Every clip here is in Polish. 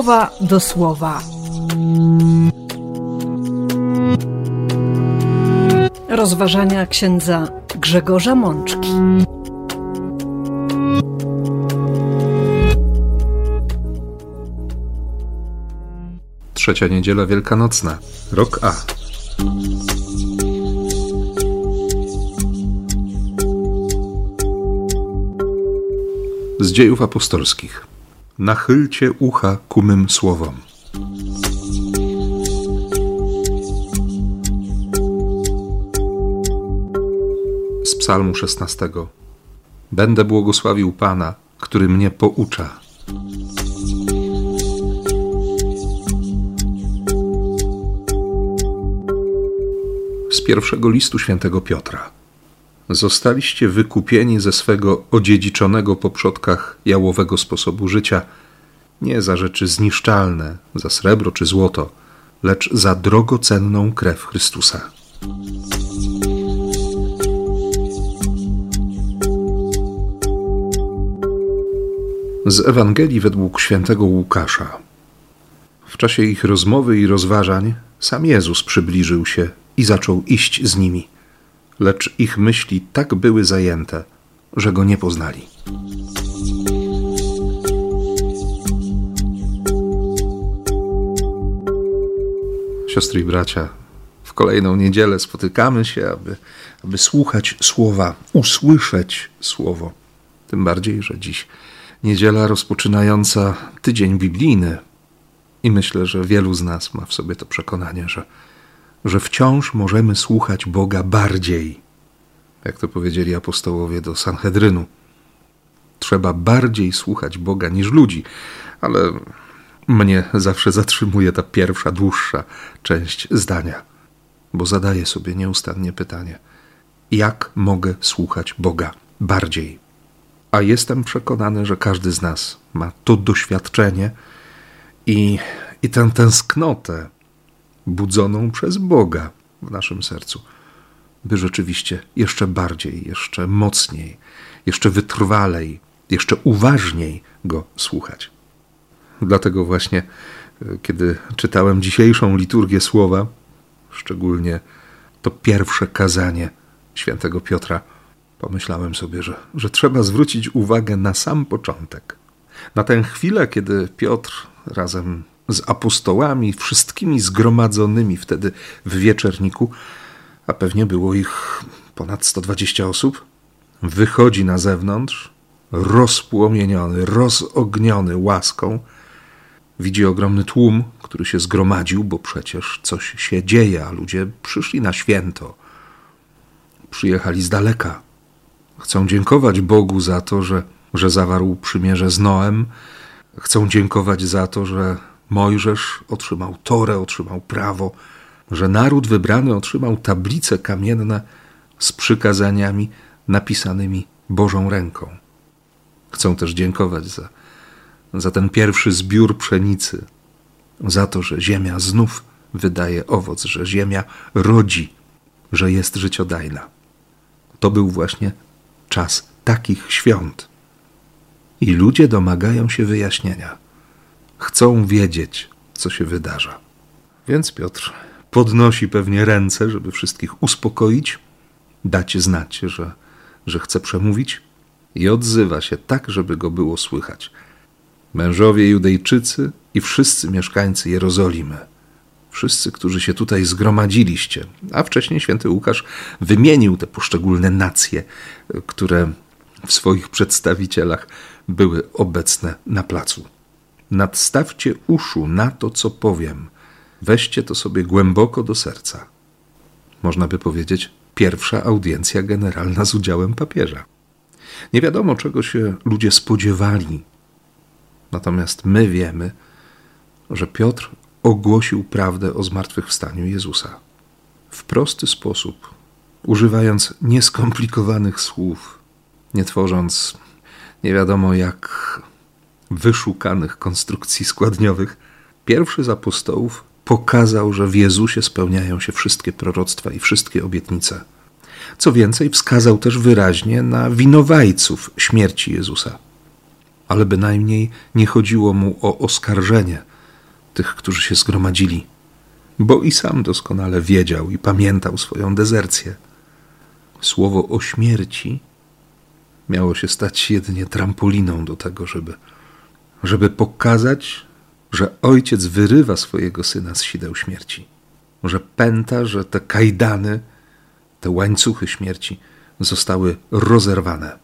słowa do słowa. Rozważania księdza Grzegorza Mączki. Trzecia niedziela wielkanocna, rok A. Z dziejów apostolskich. Nachylcie ucha ku mym słowom. Z psalmu 16. Będę błogosławił Pana, który mnie poucza. Z pierwszego listu świętego Piotra. Zostaliście wykupieni ze swego odziedziczonego po przodkach jałowego sposobu życia, nie za rzeczy zniszczalne, za srebro czy złoto, lecz za drogocenną krew Chrystusa. Z Ewangelii według świętego Łukasza. W czasie ich rozmowy i rozważań sam Jezus przybliżył się i zaczął iść z nimi, lecz ich myśli tak były zajęte, że go nie poznali. Siostry i bracia, w kolejną niedzielę spotykamy się, aby, aby słuchać słowa, usłyszeć słowo. Tym bardziej, że dziś niedziela rozpoczynająca tydzień biblijny. I myślę, że wielu z nas ma w sobie to przekonanie, że, że wciąż możemy słuchać Boga bardziej. Jak to powiedzieli apostołowie do Sanhedrynu. Trzeba bardziej słuchać Boga niż ludzi, ale mnie zawsze zatrzymuje ta pierwsza, dłuższa część zdania, bo zadaję sobie nieustannie pytanie: jak mogę słuchać Boga bardziej? A jestem przekonany, że każdy z nas ma to doświadczenie i, i tę tęsknotę budzoną przez Boga w naszym sercu, by rzeczywiście jeszcze bardziej, jeszcze mocniej, jeszcze wytrwalej, jeszcze uważniej Go słuchać. Dlatego właśnie, e, kiedy czytałem dzisiejszą liturgię słowa, szczególnie to pierwsze kazanie świętego Piotra, pomyślałem sobie, że, że trzeba zwrócić uwagę na sam początek. Na tę chwilę, kiedy Piotr razem z apostołami, wszystkimi zgromadzonymi wtedy w wieczerniku, a pewnie było ich ponad 120 osób, wychodzi na zewnątrz, rozpłomieniony, rozogniony łaską, Widzi ogromny tłum, który się zgromadził, bo przecież coś się dzieje, a ludzie przyszli na święto. Przyjechali z daleka. Chcą dziękować Bogu za to, że, że zawarł przymierze z Noem. Chcą dziękować za to, że Mojżesz otrzymał Torę, otrzymał prawo, że naród wybrany otrzymał tablice kamienne z przykazaniami napisanymi Bożą ręką. Chcą też dziękować za za ten pierwszy zbiór pszenicy, za to, że ziemia znów wydaje owoc, że ziemia rodzi, że jest życiodajna. To był właśnie czas takich świąt. I ludzie domagają się wyjaśnienia. Chcą wiedzieć, co się wydarza. Więc Piotr podnosi pewnie ręce, żeby wszystkich uspokoić, dać znać, że, że chce przemówić i odzywa się tak, żeby go było słychać mężowie Judejczycy i wszyscy mieszkańcy Jerozolimy, wszyscy, którzy się tutaj zgromadziliście, a wcześniej święty Łukasz wymienił te poszczególne nacje, które w swoich przedstawicielach były obecne na placu. Nadstawcie uszu na to, co powiem. Weźcie to sobie głęboko do serca. Można by powiedzieć, pierwsza audiencja generalna z udziałem papieża. Nie wiadomo, czego się ludzie spodziewali Natomiast my wiemy, że Piotr ogłosił prawdę o zmartwychwstaniu Jezusa w prosty sposób, używając nieskomplikowanych słów, nie tworząc nie wiadomo jak wyszukanych konstrukcji składniowych. Pierwszy z apostołów pokazał, że w Jezusie spełniają się wszystkie proroctwa i wszystkie obietnice. Co więcej, wskazał też wyraźnie na winowajców śmierci Jezusa ale bynajmniej nie chodziło mu o oskarżenie tych, którzy się zgromadzili, bo i sam doskonale wiedział i pamiętał swoją dezercję. Słowo o śmierci miało się stać jedynie trampoliną do tego, żeby, żeby pokazać, że ojciec wyrywa swojego syna z sideł śmierci, że pęta, że te kajdany, te łańcuchy śmierci zostały rozerwane.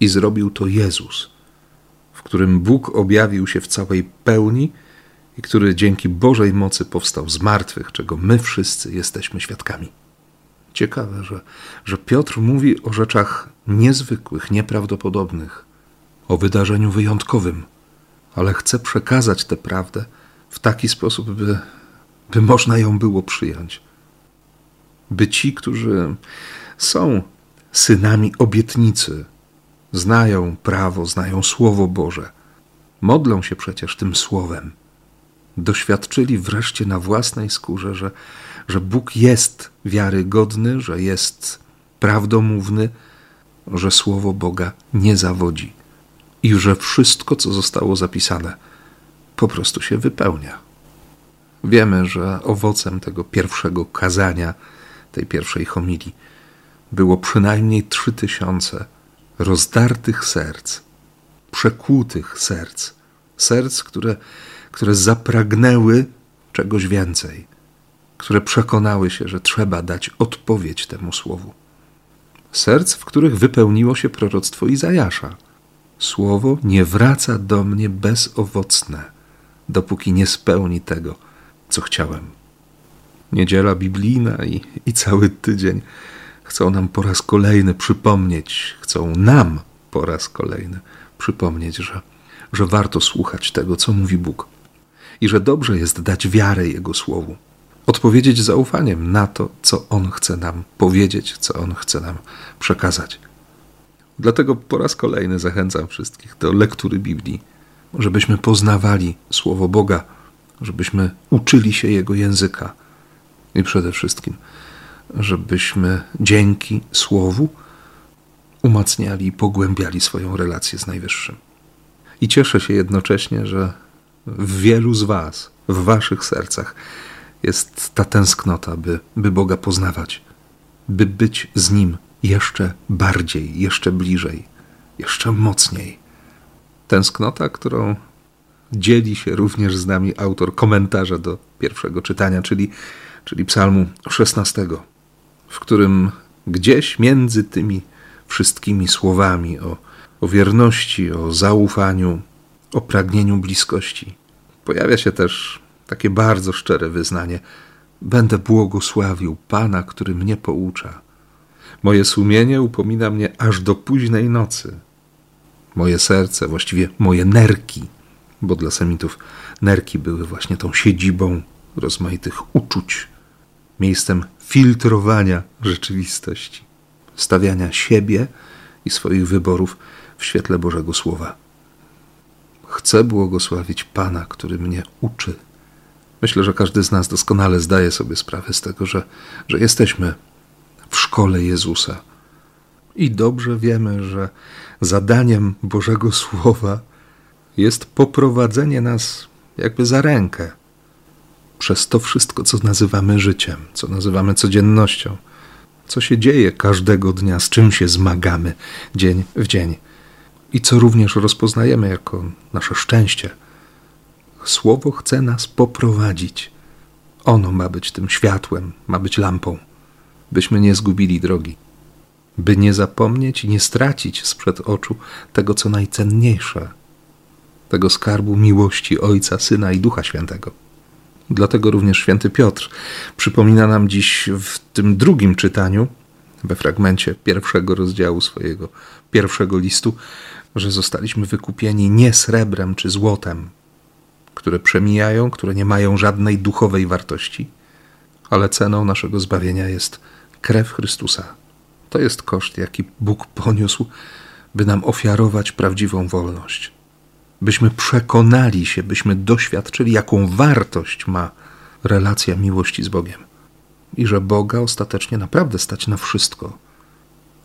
I zrobił to Jezus, w którym Bóg objawił się w całej pełni i który dzięki Bożej mocy powstał z martwych, czego my wszyscy jesteśmy świadkami. Ciekawe, że, że Piotr mówi o rzeczach niezwykłych, nieprawdopodobnych, o wydarzeniu wyjątkowym, ale chce przekazać tę prawdę w taki sposób, by, by można ją było przyjąć. By ci, którzy są synami obietnicy, znają prawo, znają Słowo Boże, modlą się przecież tym Słowem, doświadczyli wreszcie na własnej skórze, że, że Bóg jest wiarygodny, że jest prawdomówny, że Słowo Boga nie zawodzi i że wszystko, co zostało zapisane, po prostu się wypełnia. Wiemy, że owocem tego pierwszego kazania, tej pierwszej homilii, było przynajmniej trzy tysiące rozdartych serc, przekłutych serc, serc, które, które zapragnęły czegoś więcej, które przekonały się, że trzeba dać odpowiedź temu słowu. Serc, w których wypełniło się proroctwo Izajasza. Słowo nie wraca do mnie bezowocne, dopóki nie spełni tego, co chciałem. Niedziela biblijna i, i cały tydzień chcą nam po raz kolejny przypomnieć, chcą nam po raz kolejny przypomnieć, że, że warto słuchać tego, co mówi Bóg i że dobrze jest dać wiarę Jego słowu, odpowiedzieć zaufaniem na to, co On chce nam powiedzieć, co On chce nam przekazać. Dlatego po raz kolejny zachęcam wszystkich do lektury Biblii, żebyśmy poznawali Słowo Boga, żebyśmy uczyli się Jego języka i przede wszystkim żebyśmy dzięki Słowu umacniali i pogłębiali swoją relację z Najwyższym. I cieszę się jednocześnie, że w wielu z Was, w Waszych sercach jest ta tęsknota, by, by Boga poznawać, by być z Nim jeszcze bardziej, jeszcze bliżej, jeszcze mocniej. Tęsknota, którą dzieli się również z nami autor komentarza do pierwszego czytania, czyli, czyli Psalmu 16 w którym gdzieś między tymi wszystkimi słowami o, o wierności, o zaufaniu, o pragnieniu bliskości, pojawia się też takie bardzo szczere wyznanie: Będę błogosławił Pana, który mnie poucza. Moje sumienie upomina mnie aż do późnej nocy. Moje serce, właściwie moje nerki, bo dla Semitów nerki były właśnie tą siedzibą rozmaitych uczuć, miejscem filtrowania rzeczywistości, stawiania siebie i swoich wyborów w świetle Bożego Słowa. Chcę błogosławić Pana, który mnie uczy. Myślę, że każdy z nas doskonale zdaje sobie sprawę z tego, że, że jesteśmy w szkole Jezusa. I dobrze wiemy, że zadaniem Bożego Słowa jest poprowadzenie nas jakby za rękę przez to wszystko, co nazywamy życiem, co nazywamy codziennością, co się dzieje każdego dnia, z czym się zmagamy dzień w dzień i co również rozpoznajemy jako nasze szczęście. Słowo chce nas poprowadzić. Ono ma być tym światłem, ma być lampą, byśmy nie zgubili drogi, by nie zapomnieć i nie stracić sprzed oczu tego, co najcenniejsze, tego skarbu miłości Ojca, Syna i Ducha Świętego. Dlatego również święty Piotr przypomina nam dziś w tym drugim czytaniu, we fragmencie pierwszego rozdziału swojego pierwszego listu, że zostaliśmy wykupieni nie srebrem czy złotem, które przemijają, które nie mają żadnej duchowej wartości, ale ceną naszego zbawienia jest krew Chrystusa. To jest koszt, jaki Bóg poniósł, by nam ofiarować prawdziwą wolność byśmy przekonali się, byśmy doświadczyli, jaką wartość ma relacja miłości z Bogiem. I że Boga ostatecznie naprawdę stać na wszystko.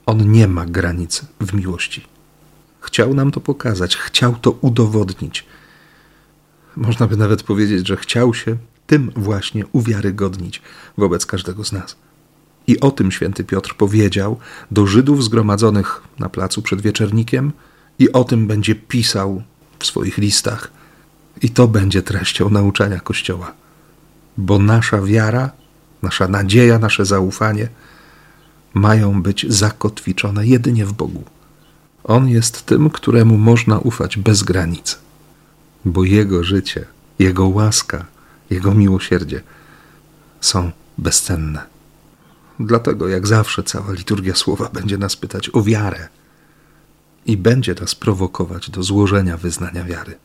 On nie ma granic w miłości. Chciał nam to pokazać, chciał to udowodnić. Można by nawet powiedzieć, że chciał się tym właśnie uwiarygodnić wobec każdego z nas. I o tym święty Piotr powiedział do Żydów zgromadzonych na placu przed wieczernikiem, i o tym będzie pisał w swoich listach. I to będzie treścią nauczania Kościoła. Bo nasza wiara, nasza nadzieja, nasze zaufanie mają być zakotwiczone jedynie w Bogu. On jest tym, któremu można ufać bez granic, bo Jego życie, Jego łaska, Jego miłosierdzie są bezcenne. Dlatego, jak zawsze, cała liturgia słowa będzie nas pytać o wiarę i będzie nas prowokować do złożenia wyznania wiary.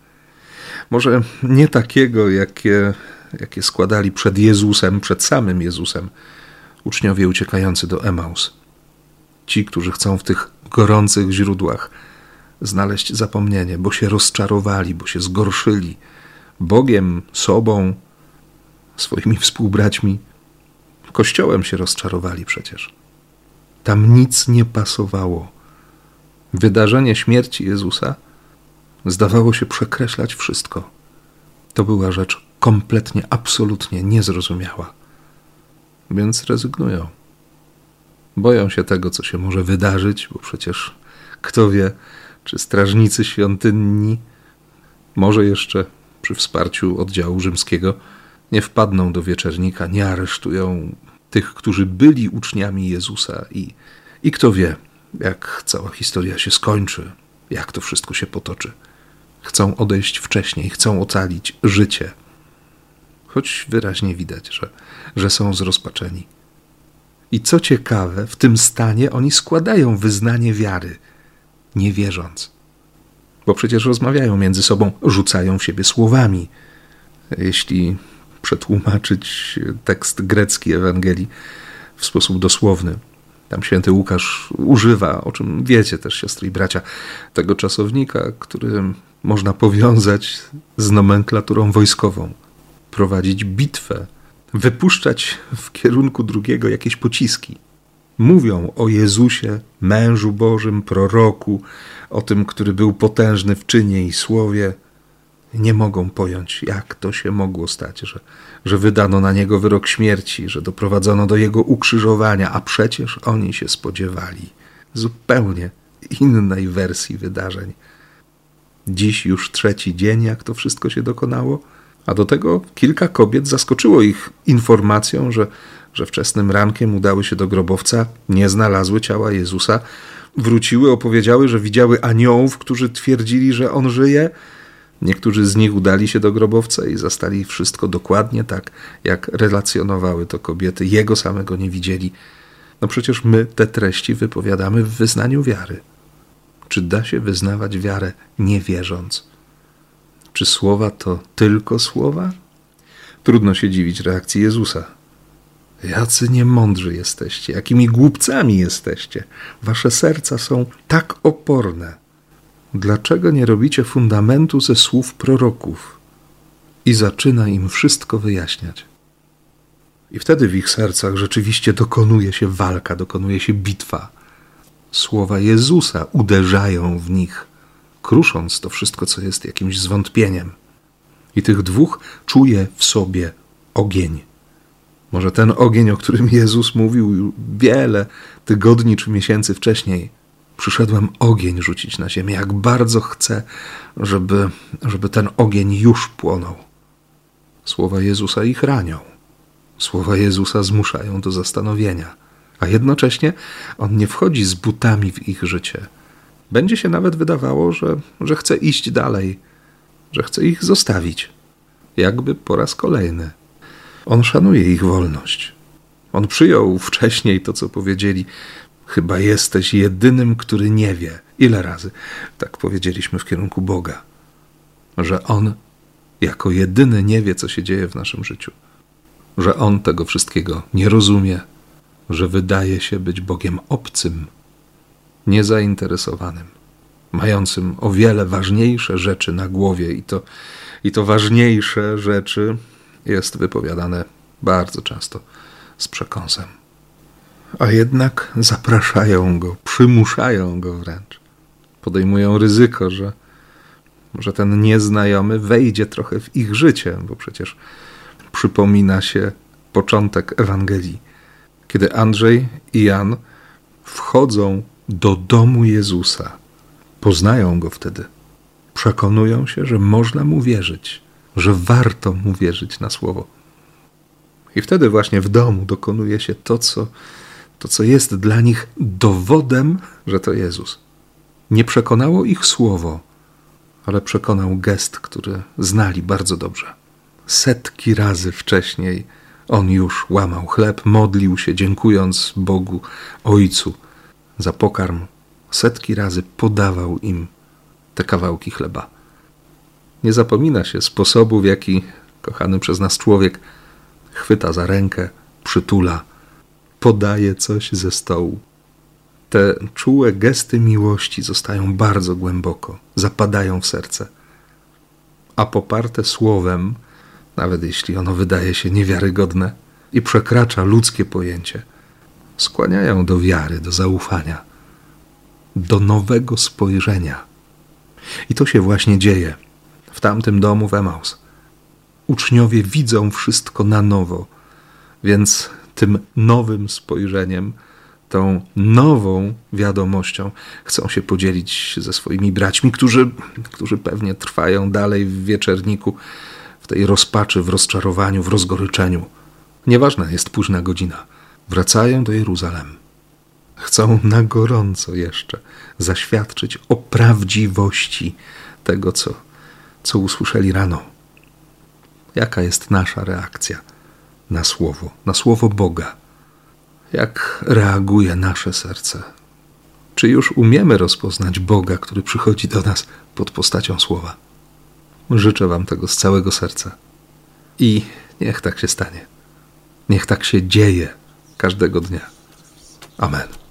Może nie takiego, jakie, jakie składali przed Jezusem, przed samym Jezusem, uczniowie uciekający do Emaus. Ci, którzy chcą w tych gorących źródłach znaleźć zapomnienie, bo się rozczarowali, bo się zgorszyli Bogiem, sobą, swoimi współbraćmi. Kościołem się rozczarowali przecież. Tam nic nie pasowało. Wydarzenie śmierci Jezusa zdawało się przekreślać wszystko. To była rzecz kompletnie, absolutnie niezrozumiała. Więc rezygnują. Boją się tego, co się może wydarzyć, bo przecież kto wie, czy strażnicy świątynni, może jeszcze przy wsparciu oddziału rzymskiego, nie wpadną do wieczernika, nie aresztują tych, którzy byli uczniami Jezusa i, i kto wie, jak cała historia się skończy, jak to wszystko się potoczy. Chcą odejść wcześniej, chcą ocalić życie. Choć wyraźnie widać, że, że są zrozpaczeni. I co ciekawe, w tym stanie oni składają wyznanie wiary, nie wierząc. Bo przecież rozmawiają między sobą, rzucają w siebie słowami. Jeśli przetłumaczyć tekst grecki Ewangelii w sposób dosłowny, tam święty Łukasz używa, o czym wiecie też, siostry i bracia, tego czasownika, który można powiązać z nomenklaturą wojskową. Prowadzić bitwę, wypuszczać w kierunku drugiego jakieś pociski. Mówią o Jezusie, mężu Bożym, proroku, o tym, który był potężny w czynie i słowie. Nie mogą pojąć, jak to się mogło stać, że, że wydano na niego wyrok śmierci, że doprowadzono do jego ukrzyżowania, a przecież oni się spodziewali zupełnie innej wersji wydarzeń. Dziś już trzeci dzień, jak to wszystko się dokonało a do tego kilka kobiet zaskoczyło ich informacją, że, że wczesnym rankiem udały się do grobowca, nie znalazły ciała Jezusa, wróciły, opowiedziały, że widziały aniołów, którzy twierdzili, że on żyje. Niektórzy z nich udali się do grobowca i zastali wszystko dokładnie tak, jak relacjonowały to kobiety. Jego samego nie widzieli. No przecież my te treści wypowiadamy w wyznaniu wiary. Czy da się wyznawać wiarę nie wierząc? Czy słowa to tylko słowa? Trudno się dziwić reakcji Jezusa. Jacy niemądrzy jesteście, jakimi głupcami jesteście. Wasze serca są tak oporne. Dlaczego nie robicie fundamentu ze słów proroków? I zaczyna im wszystko wyjaśniać. I wtedy w ich sercach rzeczywiście dokonuje się walka, dokonuje się bitwa. Słowa Jezusa uderzają w nich krusząc to wszystko, co jest jakimś zwątpieniem. I tych dwóch czuje w sobie ogień. Może ten ogień, o którym Jezus mówił wiele tygodni czy miesięcy wcześniej. Przyszedłem ogień rzucić na ziemię. Jak bardzo chcę, żeby, żeby ten ogień już płonął. Słowa Jezusa ich ranią. Słowa Jezusa zmuszają do zastanowienia, a jednocześnie on nie wchodzi z butami w ich życie będzie się nawet wydawało, że, że chce iść dalej, że chce ich zostawić, jakby po raz kolejny. On szanuje ich wolność. On przyjął wcześniej to, co powiedzieli. Chyba jesteś jedynym, który nie wie. Ile razy tak powiedzieliśmy w kierunku Boga, że On jako jedyny nie wie, co się dzieje w naszym życiu, że On tego wszystkiego nie rozumie, że wydaje się być Bogiem obcym niezainteresowanym, mającym o wiele ważniejsze rzeczy na głowie, i to, i to ważniejsze rzeczy jest wypowiadane bardzo często z przekąsem. A jednak zapraszają go, przymuszają go wręcz. Podejmują ryzyko, że, że ten nieznajomy wejdzie trochę w ich życie, bo przecież przypomina się początek Ewangelii, kiedy Andrzej i Jan wchodzą do domu Jezusa. Poznają go wtedy. Przekonują się, że można mu wierzyć, że warto mu wierzyć na słowo. I wtedy właśnie w domu dokonuje się to, co, to, co jest dla nich dowodem, że to Jezus. Nie przekonało ich słowo, ale przekonał gest, który znali bardzo dobrze. Setki razy wcześniej on już łamał chleb, modlił się, dziękując Bogu, Ojcu za pokarm. Setki razy podawał im te kawałki chleba. Nie zapomina się sposobu, w jaki kochany przez nas człowiek chwyta za rękę, przytula, podaje coś ze stołu. Te czułe gesty miłości zostają bardzo głęboko, zapadają w serce. A poparte słowem, nawet jeśli ono wydaje się niewiarygodne i przekracza ludzkie pojęcie, skłaniają do wiary, do zaufania, do nowego spojrzenia. I to się właśnie dzieje w tamtym domu w Emaus. Uczniowie widzą wszystko na nowo, więc tym nowym spojrzeniem, tą nową wiadomością chcą się podzielić ze swoimi braćmi, którzy, którzy pewnie trwają dalej w wieczerniku, w tej rozpaczy, w rozczarowaniu, w rozgoryczeniu. Nieważna jest późna godzina. Wracają do Jeruzalem. Chcą na gorąco jeszcze zaświadczyć o prawdziwości tego, co, co usłyszeli rano. Jaka jest nasza reakcja na słowo, na słowo Boga? Jak reaguje nasze serce? Czy już umiemy rozpoznać Boga, który przychodzi do nas pod postacią słowa? Życzę Wam tego z całego serca. I niech tak się stanie. Niech tak się dzieje każdego dnia. Amen.